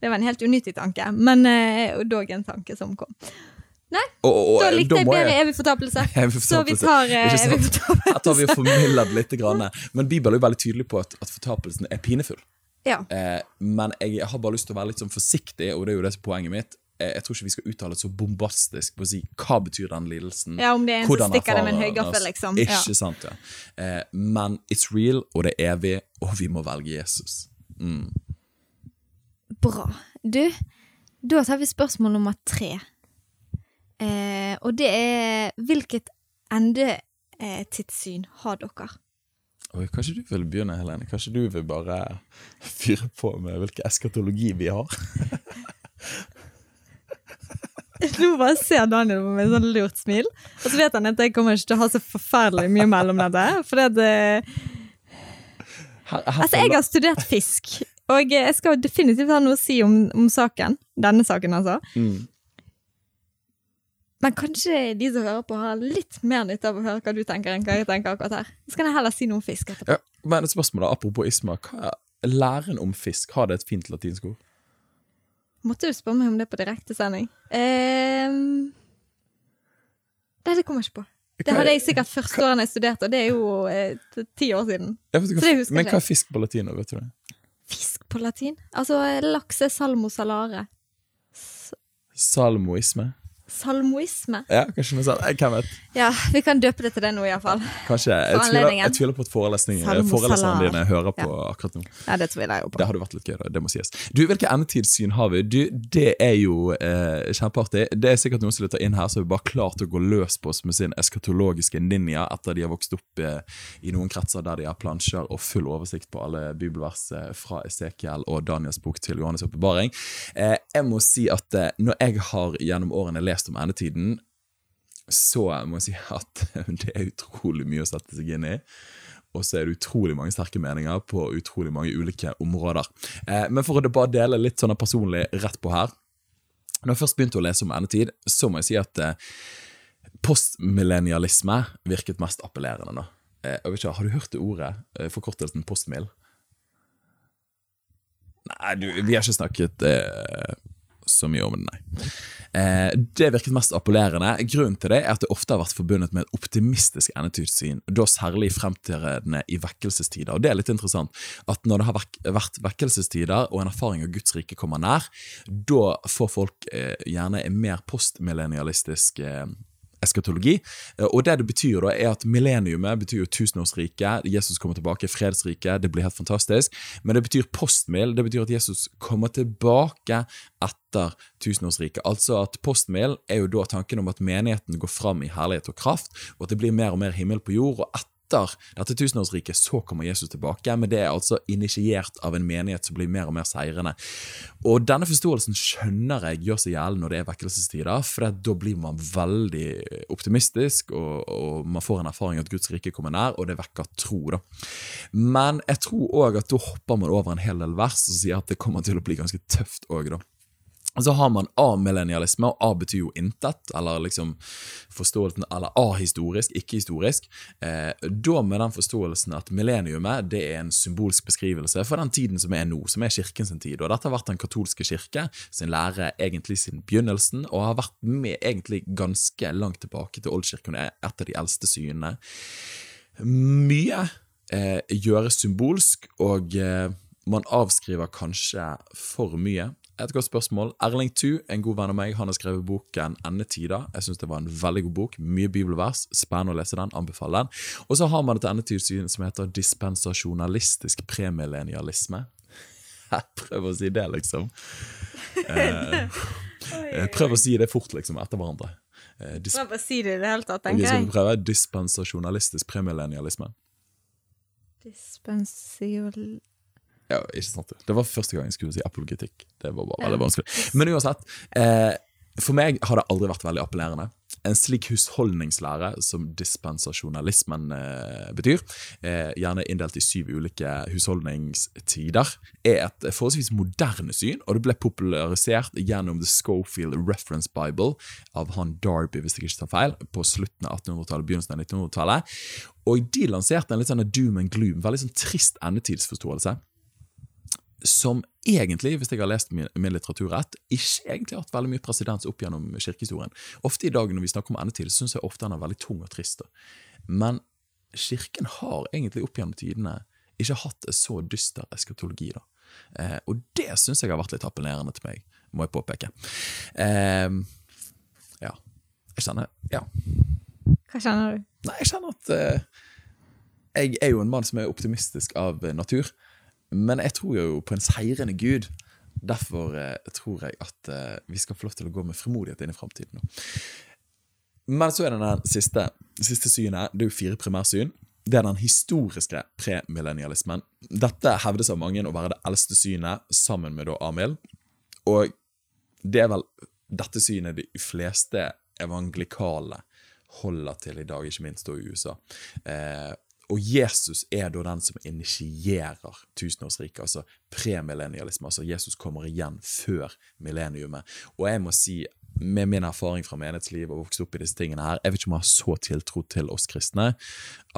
S2: Det var en helt unyttig tanke, men eh, og dog en tanke som kom.
S1: Og, og,
S2: Da
S1: og
S2: likte jeg bedre evig fortapelse.
S1: Evig
S2: Så vi tar eh, evig fortapelse.
S1: Jeg tar vi og formidler litt. Grann. Men Bibelen er jo veldig tydelig på at, at fortapelsen er pinefull.
S2: Ja.
S1: Eh, men jeg har bare lyst til å være litt sånn forsiktig, og det er jo det som er poenget mitt. Eh, jeg tror ikke vi skal uttale det så bombastisk på å si hva betyr den lidelsen.
S2: ja, om det er en
S1: Hvordan
S2: som stikker det med en høygaffel, liksom. Ja.
S1: Ikke sant, ja. Eh, men it's real, og det er evig, og vi må velge Jesus. Mm.
S2: Bra. Du, da tar vi spørsmål nummer tre. Eh, og det er hvilket endetidssyn har dere?
S1: Oi, kanskje du vil begynne, Helene? Kanskje du vil bare fyre på med hvilken eskatologi vi har?
S2: Nå bare ser Daniel på meg med sånn lurt smil, og så vet han at jeg kommer ikke til å ha så forferdelig mye mellom dette. For det, det
S1: her
S2: Altså, jeg har studert fisk, og jeg skal definitivt ha noe å si om, om saken. Denne saken, altså.
S1: Mm.
S2: Men kanskje de som hører på, har litt mer nytte av å høre hva du tenker, enn hva jeg tenker akkurat her. Så kan jeg heller si noe om fisk etterpå.
S1: Ja, men et spørsmål da, apropos Isma. Hva er læren om fisk? Har det et fint latinsk ord?
S2: Måtte du spørre meg om det på direktesending? Um, nei, det kommer jeg ikke på. Det hadde jeg sikkert første årene jeg studerte, og det er jo eh, ti år siden.
S1: Vet hva, men hva er fisk på latin? vet du det?
S2: Fisk på latin? Altså, laks er salmo salare. S
S1: Salmoisme?
S2: Salmoisme.
S1: Ja, kanskje noe sånt. Hvem vet?
S2: Ja, vi kan døpe det til det nå, iallfall.
S1: Kanskje. Jeg tviler, jeg tviler på at foreleserne dine hører på akkurat nå.
S2: Ja, det tviler jeg jo på.
S1: Det hadde vært litt gøy, da. Det må sies. Du, Hvilke endetidssyn har vi? Du, Det er jo eh, kjempeartig. Det er sikkert noen som lytter inn her som bare klart å gå løs på oss med sin eskatologiske ninja etter de har vokst opp eh, i noen kretser der de har plansjer og full oversikt på alle bibelvers fra Esekiel og Daniels bok til Johannes' åpenbaring. Eh, jeg må si at eh, når jeg har gjennom årene lest om endetiden, så må jeg si at det er utrolig mye å sette seg inn i. Og så er det utrolig mange sterke meninger på utrolig mange ulike områder. Eh, men for å bare dele litt sånn personlig rett på her Når jeg først begynte å lese om endetid, så må jeg si at eh, postmillennialisme virket mest appellerende. nå. Eh, jeg vet ikke, Har du hørt det ordet? Eh, forkortelsen postmill? Nei, du, vi har ikke snakket eh, så mye om det, nei. Eh, det virket mest appellerende. Grunnen til det er at det ofte har vært forbundet med et optimistisk endetidssyn, da særlig fremtredende i vekkelsestider. Og det er litt interessant at når det har vært vekkelsestider og en erfaring av Guds rike kommer nær, da får folk eh, gjerne en mer postmillennialistisk eh, eskatologi. Eh, Og det det betyr da er at millenniumet betyr jo tusenårsriket, Jesus kommer tilbake, fredsriket, det blir helt fantastisk. Men det betyr postmil, det betyr at Jesus kommer tilbake etter tusenårsriket. Altså at postmil er jo da tanken om at menigheten går fram i herlighet og kraft, og at det blir mer og mer himmel på jord. og etter dette tusenårsriket så kommer Jesus tilbake, men det er altså initiert av en menighet som blir mer og mer seirende. Og denne forståelsen skjønner jeg gjør seg gjeldende når det er vekkelsestider, for da blir man veldig optimistisk, og, og man får en erfaring at Guds rike kommer nær, og det vekker tro. da. Men jeg tror òg at da hopper man over en hel del vers og sier at det kommer til å bli ganske tøft òg, da. Så har man A-millennialisme, og A betyr jo intet, eller liksom forståelsen, eller A-historisk, ikke historisk. Eh, da med den forståelsen at millenniumet det er en symbolsk beskrivelse for den tiden som er nå, som er kirkens tid. Og dette har vært den katolske kirke sin lære egentlig siden begynnelsen, og har vært med egentlig ganske langt tilbake til oldkirken, det er et av de eldste synene. Mye eh, gjøres symbolsk, og eh, man avskriver kanskje for mye. Et godt spørsmål. Erling Thu, en god venn av meg, han har skrevet boken 'Endetida'. Jeg syns det var en veldig god bok. Mye bibelvers. Spennende å lese den. Anbefaler den. Og så har man et endetidssyn som heter dispensasjonalistisk premillennialisme. Prøv å si det, liksom. Eh, prøv å si det fort, liksom, etter hverandre. Eh,
S2: Prøv å si det i det hele tatt, tenker jeg.
S1: prøve dispensasjonalistisk premillennialisme?
S2: Dispensiol...
S1: Ja, ikke sant det. Var første gang jeg skulle si apologetikk. Det var bare veldig vanskelig. Men uansett, eh, for meg har det aldri vært veldig appellerende. En slik husholdningslære som dispensasjonalismen eh, betyr, eh, gjerne inndelt i syv ulike husholdningstider, er et forholdsvis moderne syn, og det ble popularisert gjennom The Schofield Reference Bible av han Darby, hvis jeg ikke tar feil, på slutten av 1800-tallet, begynnelsen av 1900-tallet. Og de lanserte en litt sånn doom and gloom, veldig sånn trist endetidsforståelse som egentlig, hvis jeg har lest min, min litteratur rett, ikke egentlig har hatt veldig mye presedens opp gjennom kirkehistorien. Ofte i dag når vi snakker om endetid, syns jeg ofte han er veldig tung og trist. Men kirken har egentlig opp gjennom tidene ikke hatt en så dyster eskatologi. da. Eh, og det syns jeg har vært litt appellerende til meg, må jeg påpeke. Eh, ja. Jeg kjenner Ja.
S2: Hva kjenner du?
S1: Nei, jeg kjenner at eh, jeg er jo en mann som er optimistisk av natur, men jeg tror jo på en seirende Gud. Derfor eh, tror jeg at eh, vi skal få lov til å gå med frimodighet inn i framtiden. Men så er det den siste, siste synet. Det er jo fire primærsyn. det er den historiske premillennialismen. Dette hevdes av mange å være det eldste synet, sammen med da Amil. Og det er vel dette synet de fleste evangelikale holder til i dag, ikke minst da i USA. Eh, og Jesus er da den som initierer tusenårsriket, altså premillennialisme. Altså Jesus kommer igjen før millenniumet. Og jeg må si, med min erfaring fra menighetsliv og vokst opp i disse tingene her, jeg vet ikke om jeg har så tiltro til oss kristne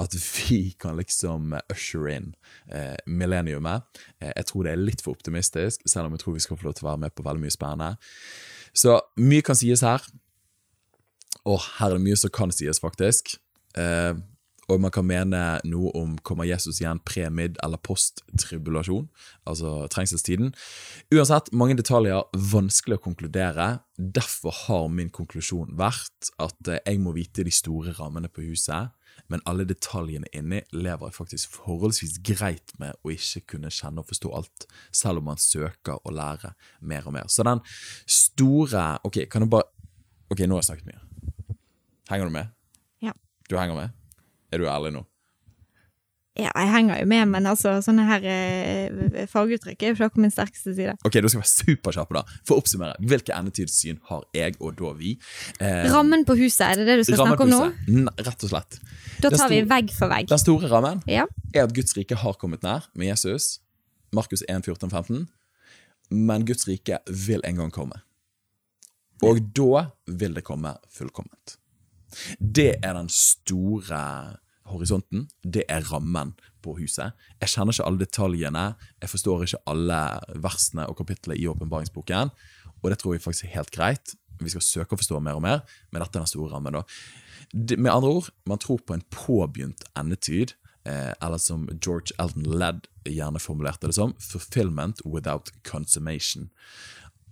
S1: at vi kan liksom usher in eh, millenniumet. Eh, jeg tror det er litt for optimistisk, selv om jeg tror vi skal få lov til å være med på veldig mye spennende. Så mye kan sies her. Og her er det mye som kan sies, faktisk. Eh, og man kan mene noe om kommer Jesus igjen pre-mid eller post-tribulasjon, altså trengselstiden. Uansett, mange detaljer, vanskelig å konkludere. Derfor har min konklusjon vært at eh, jeg må vite de store rammene på huset, men alle detaljene inni lever jeg faktisk forholdsvis greit med å ikke kunne kjenne og forstå alt, selv om man søker å lære mer og mer. Så den store Ok, kan du bare Ok, nå har jeg snakket mye. Henger du med?
S2: Ja.
S1: Du henger med? Er du ærlig nå?
S2: Ja, jeg henger jo med, men altså, sånne her eh, faguttrykk er jo ikke min sterkeste side.
S1: Ok, Du skal være superkjappe, da. For å oppsummere, hvilke endetidssyn har jeg, og da vi? Eh,
S2: Rammen på huset, er det det du skal snakke om nå?
S1: N- Rett og slett.
S2: Da tar vi vegg for vegg.
S1: Den store rammen
S2: Ja.
S1: er at Guds rike har kommet nær med Jesus. Markus 1, 14, 15. Men Guds rike vil en gang komme. Og da vil det komme fullkomment. Det er den store horisonten. Det er rammen på huset. Jeg kjenner ikke alle detaljene. Jeg forstår ikke alle versene og kapitlene i åpenbaringsboken. Og det tror jeg faktisk er helt greit. Vi skal søke å forstå mer og mer, men dette er den store rammen. da. Med andre ord, man tror på en påbegynt endetid, eh, eller som George Elton Ledd gjerne formulerte det som, 'fulfillment without consummation'.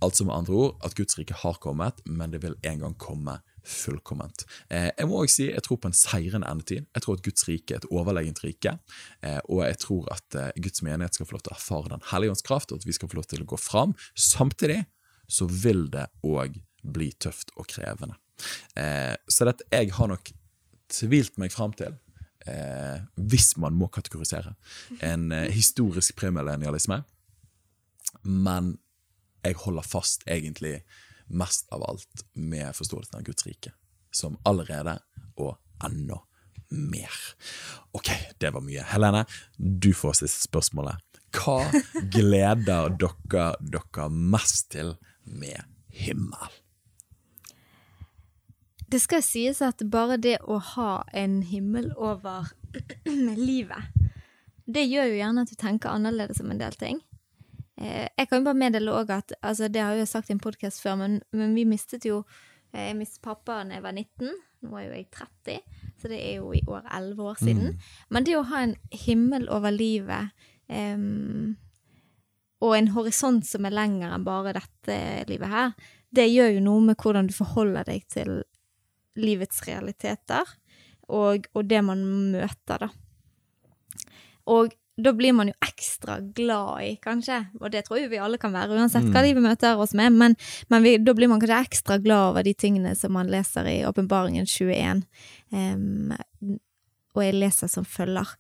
S1: Altså med andre ord at Guds rike har kommet, men det vil en gang komme fullkomment. Eh, jeg må også si jeg tror på en seirende endetid. Jeg tror at Guds rike er et overlegent rike. Eh, og jeg tror at eh, Guds menighet skal få lov til å erfare Den hellige ånds kraft, og at vi skal få lov til å gå fram. Samtidig så vil det òg bli tøft og krevende. Eh, så dette, jeg har nok tvilt meg fram til, eh, hvis man må kategorisere, en eh, historisk premillennialisme. Men jeg holder fast egentlig mest av alt med forståelsen av Guds rike, som allerede og enda mer. Ok, det var mye. Helene, du får siste spørsmålet. Hva gleder dere dere mest til med himmel?
S2: Det skal sies at bare det å ha en himmel over livet, det gjør jo gjerne at du tenker annerledes om en del ting. Eh, jeg kan jo bare meddele òg at altså Det har jeg jo sagt i en podkast før, men, men vi mistet jo eh, Jeg mistet pappa da jeg var 19. Nå er jo jeg 30, så det er jo i år 11 år siden. Men det å ha en himmel over livet um, og en horisont som er lengre enn bare dette livet her, det gjør jo noe med hvordan du forholder deg til livets realiteter, og, og det man møter, da. Og da blir man jo ekstra glad i, kanskje, og det tror jeg vi alle kan være, uansett hva livet møter oss med, men, men vi, da blir man kanskje ekstra glad over de tingene som man leser i Åpenbaringen 21. Um, og jeg leser som følger.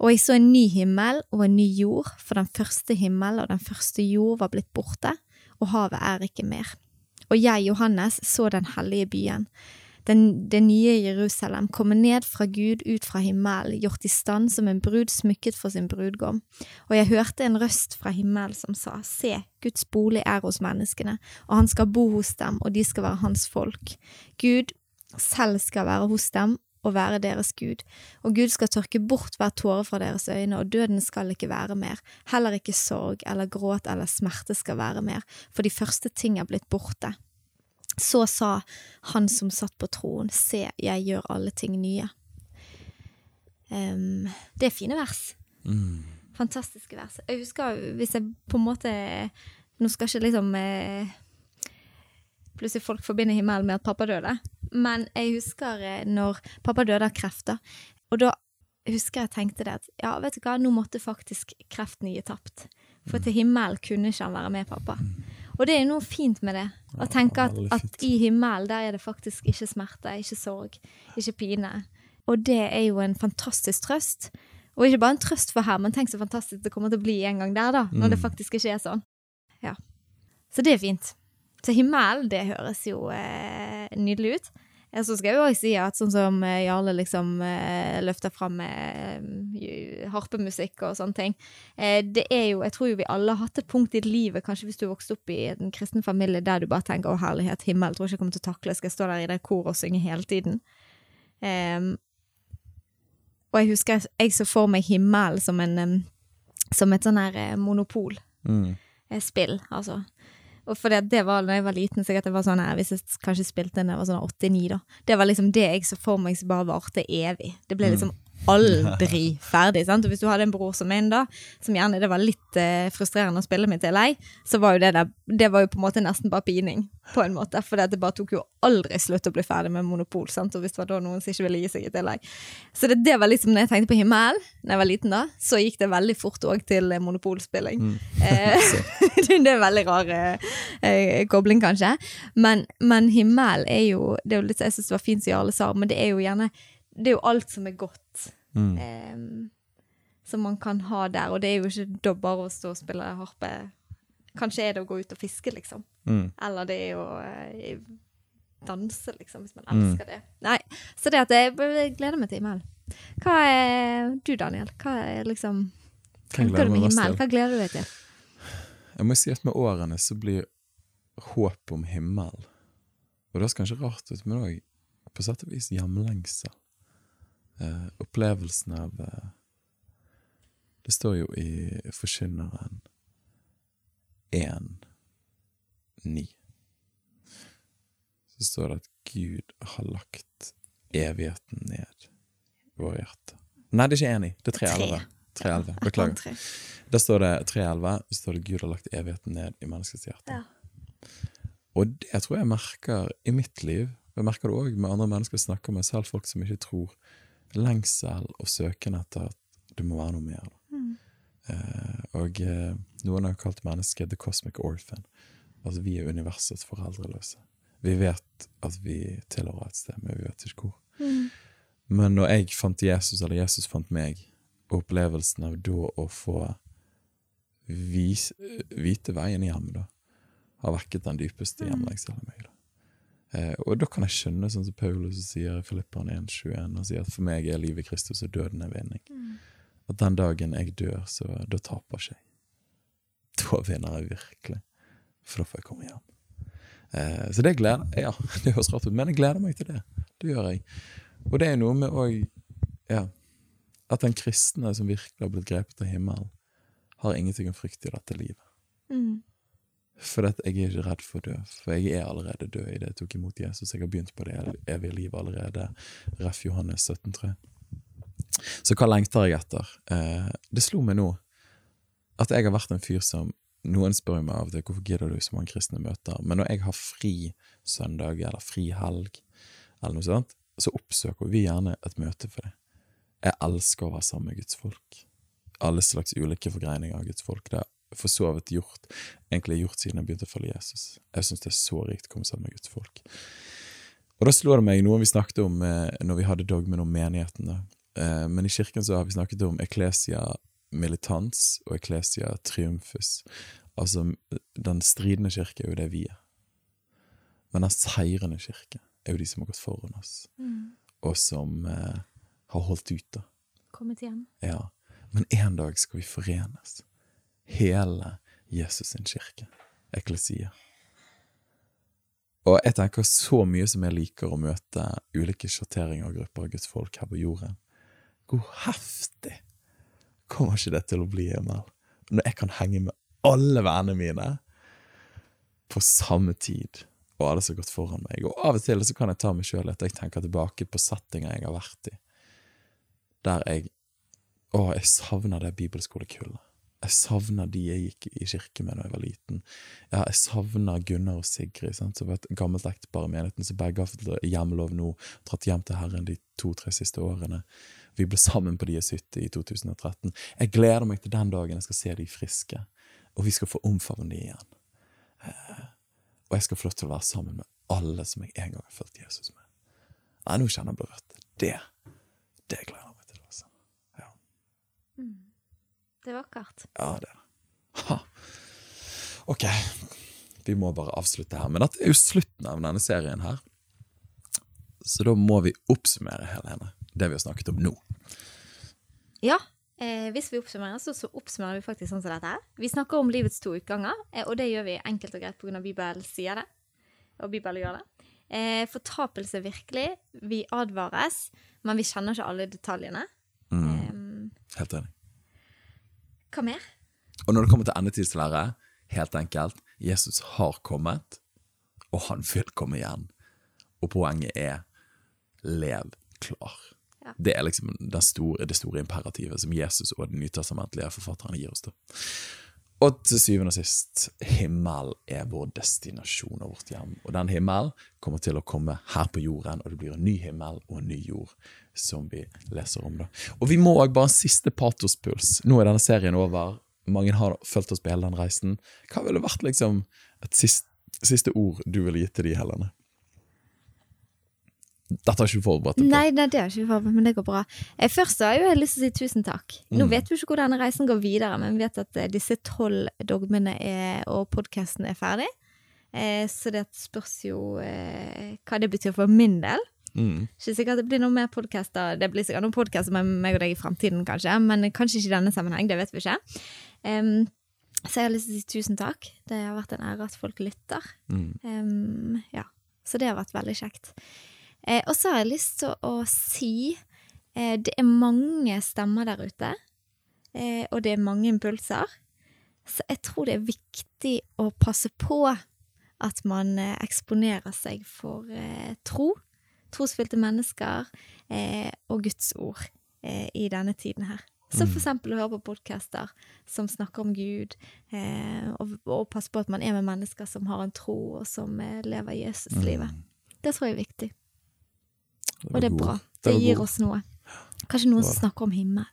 S2: Og jeg så en ny himmel og en ny jord, for den første himmel og den første jord var blitt borte, og havet er ikke mer. Og jeg, Johannes, så den hellige byen, den, det nye Jerusalem, kommer ned fra Gud ut fra himmelen, gjort i stand som en brud smykket for sin brudgom. Og jeg hørte en røst fra himmelen som sa, Se, Guds bolig er hos menneskene, og han skal bo hos dem, og de skal være hans folk. Gud selv skal være hos dem og være deres Gud, og Gud skal tørke bort hver tåre fra deres øyne, og døden skal ikke være mer, heller ikke sorg eller gråt eller smerte skal være mer, for de første ting er blitt borte. Så sa han som satt på troen, se, jeg gjør alle ting nye. Um, det er fine vers. Fantastiske vers. Jeg husker hvis jeg på en måte Nå skal ikke liksom eh, Plutselig folk forbinder himmelen med at pappa døde. Men jeg husker eh, når pappa døde av krefter. Og da husker jeg tenkte det at ja, vet du hva, nå måtte faktisk kreften gi tapt. For til himmelen kunne ikke han være med pappa. Og det er noe fint med det. Å tenke at, at i himmelen, der er det faktisk ikke smerte, ikke sorg, ikke pine. Og det er jo en fantastisk trøst. Og ikke bare en trøst for her, men tenk så fantastisk det kommer til å bli en gang der, da. Når det
S1: Mm.
S2: faktisk ikke er sånn. Ja. Så det er fint. Så himmel, det høres jo eh, nydelig ut. Ja, så skal jeg jo også si at sånn som eh, Jarle liksom eh, løfter fram eh, harpemusikk og sånne ting, eh, det er jo, jeg tror jo vi alle har hatt et punkt i livet, kanskje hvis du vokste opp i en kristen familie der du bare tenker, å herlighet, himmel, jeg tror ikke jeg kommer til å takle, skal jeg stå der i det koret og synge hele tiden. Em, og jeg husker jeg, jeg så for meg himmel som som et sånn her eh, monopol
S1: Mm.
S2: eh, altså. Og for det, det var da jeg var liten, Så jeg var sånn her, hvis jeg kanskje spilte da jeg var sånn 89 da, det var liksom det jeg så for meg som bare varte evig. Det ble liksom aldri ferdig, sant? Og hvis du hadde en bror som min da, som gjerne det var litt eh, frustrerende å spille med til lei, så var jo det der, det var jo på en måte nesten bare pining, på en måte, for det bare tok jo aldri slutt å bli ferdig med monopol, sant? Og hvis det var da noen som ikke ville gi seg i tillegg. Så det, det var liksom, når jeg tenkte på himmel, når jeg var liten da, så gikk det veldig fort også til eh, monopolspilling. Eh, det er en veldig rar eh, eh, kobling, kanskje. Men, men himmel er jo Det er jo litt, Jeg syns det var fint som Jarle sa, men det er jo gjerne Det er jo alt som er godt.
S1: Mm.
S2: eh, som man kan ha der. Og det er jo ikke bare å stå og spille harpe. Kanskje er det å gå ut og fiske, liksom.
S1: Mm.
S2: Eller det er å eh, danse, liksom, hvis man
S1: Mm.
S2: elsker det. Nei, så det at jeg, jeg gleder meg til himmel. Hva er du, Daniel? Hva er liksom
S1: Hva gleder?
S2: Hva gleder du deg til?
S1: Jeg må si at med årene så blir håp om himmel Og det høres kanskje rart ut, men òg på sett og vis hjemlengsel. Eh, opplevelsen av eh, Det står jo i Forkynneren 1.9. Så står det at Gud har lagt evigheten ned i våre hjerter. Nei, det er ikke 1.9. Det er 3.11. 3.11. Beklager.
S2: Da
S1: Der står det 3.11, så står det Gud har lagt evigheten ned i menneskets hjerte.
S2: Ja.
S1: Og det tror jeg merker i mitt liv, og jeg merker det òg med andre mennesker jeg snakker med, selv folk som ikke tror, lengsel og søken etter at det må være noe mer.
S2: Mm.
S1: Eh, og eh, noen har kalt mennesket the cosmic orphan. Altså vi er universets foreldreløse. Vi vet at vi tilhører et sted, men vi vet ikke hvor.
S2: Mm.
S1: Men når jeg fant Jesus, eller Jesus fant meg, og opplevelsen av da å få vis, vite veien hjem, da, har vekket den dypeste hjemlengselen i meg. da. Eh, og da kan jeg skjønne, sånn som Paulus sier i Filipperne 1,21, og sier at for meg er livet Kristus og døden er vinning.
S2: Mm.
S1: At den dagen jeg dør, så da taper ikke jeg. Da vinner jeg virkelig. For da får jeg komme hjem. Eh, så det gleder Ja, det høres rart ut, men jeg gleder meg til det. Det gjør jeg. Og det er noe med òg ja, at den kristne som virkelig har blitt grepet av himmelen, har ingenting å frykte i dette livet.
S2: Mm.
S1: For jeg er ikke redd for å dø, for jeg er allerede død i det jeg tok imot Jesus. Jeg har begynt på det evige livet allerede. Ref. Johannes 17,3. Så hva lengter jeg etter? Eh, det slo meg nå at jeg har vært en fyr som Noen spør meg av det, hvorfor gidder du så mange kristne møter, men når jeg har fri søndag eller fri helg, eller noe sånt, så oppsøker vi gjerne et møte for det. Jeg elsker å være sammen med Guds folk. Alle slags ulike forgreininger av Guds folk. Det jeg for så vidt gjort egentlig gjort siden jeg begynte å følge Jesus. Jeg syns det er så rikt å komme sammen med Guds folk. Og da slår det meg noe vi snakket om eh, når vi hadde dogmen om menigheten. Eh, men i kirken så har vi snakket om eklesia militans og eklesia triumfus. Altså, den stridende kirke er jo det vi er. Men den seirende kirke er jo de som har gått foran oss,
S2: Mm.
S1: og som eh, har holdt ut, da.
S2: Kommet igjen.
S1: Ja. Men en dag skal vi forenes. Hele Jesus sin kirke. Eklesia. Og jeg tenker så mye som jeg liker å møte ulike sjatteringer og grupper av Guds folk her på jorden. Hvor heftig kommer ikke det til å bli, Emil? Når jeg kan henge med alle vennene mine på samme tid, og alle som har gått foran meg. Og av og til så kan jeg ta meg sjøl at jeg tenker tilbake på settinger jeg har vært i, der jeg Å, jeg savner det bibelskolekullet. Jeg savner de jeg gikk i kirke med da jeg var liten. Ja, jeg savner Gunnar og Sigrid, sant, som var et gammelt ektepar i menigheten, som begge har fått hjemlov nå, dratt hjem til Herren de to-tre siste årene. Vi ble sammen på Dies hytte i 2013. Jeg gleder meg til den dagen jeg skal se de friske, og vi skal få omfavne de igjen. Eh, og jeg skal få lov til å være sammen med alle som jeg en gang har fulgt Jesus med. Nei, nå kjenner jeg berørt. Det Det gleder jeg meg til. altså.
S2: Det er vakkert.
S1: Ja, det er det. Ha. Ok, vi må bare avslutte her. Men dette er jo slutten av denne serien her. Så da må vi oppsummere, Helene, det vi har snakket om nå.
S2: Ja, eh, hvis vi oppsummerer, så, så oppsummerer vi faktisk sånn som dette her. Vi snakker om livets to utganger, eh, og det gjør vi enkelt og greit pga. Bibelen sier det. Og Bibelen gjør det. Eh, fortapelse virkelig. Vi advares, men vi kjenner ikke alle detaljene. Eh,
S1: Helt enig.
S2: Hva mer?
S1: Og når det kommer til endetidslære, helt enkelt, Jesus har kommet, og han vil komme igjen. Og poenget er lev klar.
S2: Ja.
S1: Det er liksom det store, det store imperativet som Jesus og den nytestamentlige forfatterne gir oss. da. Og til syvende og sist, himmel er vår destinasjon og vårt hjem. Og den himmel kommer til å komme her på jorden, og det blir en ny himmel og en ny jord som vi leser om. da. Og vi må òg bare en siste patospuls. Nå er denne serien over. Mange har fulgt oss på hele den reisen. Hva ville vært liksom et siste, siste ord du ville gitt til de, Helene? Dette har ikke du forberedt deg på.
S2: Nei, nei, det har ikke ikke forberedt, men det går bra. Eh, først har jeg jo lyst til å si tusen takk. Nå
S1: Mm.
S2: vet vi ikke hvor denne reisen går videre, men vi vet at eh, disse tolv dogmene er, og podkasten er ferdig. Eh, så det spørs jo eh, hva det betyr for min del.
S1: Mm.
S2: Ikke sikkert det blir noe mer podkaster. Det blir sikkert noen podcaster med meg og deg i fremtiden, kanskje, men kanskje ikke i denne sammenheng. Det vet vi ikke. Um, så jeg har lyst til å si tusen takk. Det har vært en ære at folk lytter.
S1: Mm.
S2: Um, ja. Så det har vært veldig kjekt. Eh, og så har jeg lyst til å, si eh, det er mange stemmer der ute, eh, og det er mange impulser. Så jeg tror det er viktig å passe på at man eh, eksponerer seg for eh, tro, trosfylte mennesker eh, og Guds ord eh, i denne tiden her. Så for eksempel å høre på podcaster som snakker om Gud, eh, og, og passe på at man er med mennesker som har en tro, og som lever Jesuslivet. Det tror jeg er viktig. Og det er bra. Det gir oss noe. Kanskje noen som snakker om himmel.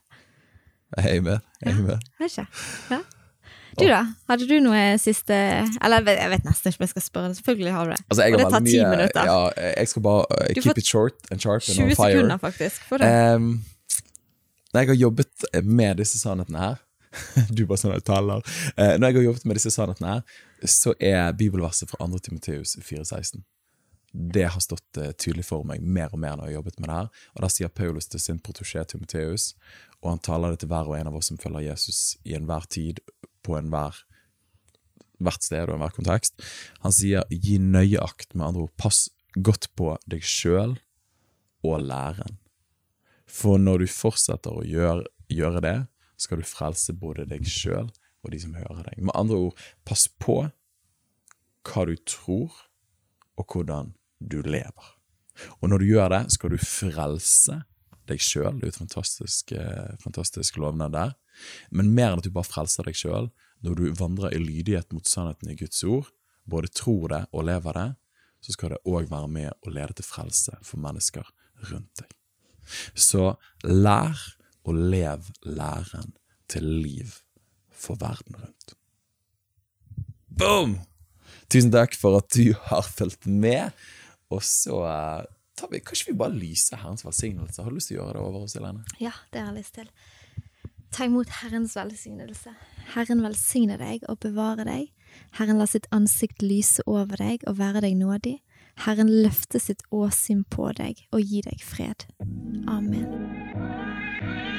S1: Jeg er med. Jeg er med.
S2: Ikke. Ja. Du da? Hadde du noe siste Eller jeg vet, nesten ikke om jeg skal spørre. Selvfølgelig har du det.
S1: Altså,
S2: Og det tar ti minutter.
S1: Ja, jeg skal bare uh, keep it short and sharp and
S2: 20
S1: on fire.
S2: sekunder, faktisk. For det.
S1: Um, når jeg har jobbet med disse sannhetene her Du bare sånn taler. Uh, når jeg har jobbet med disse sannhetene her, så er bibelverset fra 2. Timoteus 4,16. Det har stått uh, tydelig for meg mer og mer når jeg har jobbet med det her. Og Da sier Paulus til sin protosjé Timoteus, og han taler det til hver og en av oss som følger Jesus i enhver tid, på enhver hvert sted og enhver kontekst. Han sier 'gi nøye akt', med andre ord, pass godt på deg sjøl og læren. For når du fortsetter å gjøre, gjøre det, skal du frelse både deg sjøl og de som hører deg. Med andre ord, pass på hva du tror, og hvordan du lever. Og når du gjør det, skal du frelse deg sjøl. Det er jo et fantastisk, eh, fantastisk lovnad der. Men mer enn at du bare frelser deg sjøl, når du vandrer i lydighet mot sannheten i Guds ord, både tror det og lever det, så skal det òg være med å lede til frelse for mennesker rundt deg. Så lær og lev læren til liv for verden rundt. Boom! Tusen takk for at du har fulgt med. Og så eh, tar vi, kanskje vi bare lyser Herrens velsignelse. Har du lyst til å gjøre det over oss, Helene?
S2: Ja, det har jeg lyst til. Ta imot Herrens velsignelse. Herren velsigne deg og bevare deg. Herren la sitt ansikt lyse over deg og være deg nådig. Herren løfte sitt åsyn på deg og gi deg fred. Amen.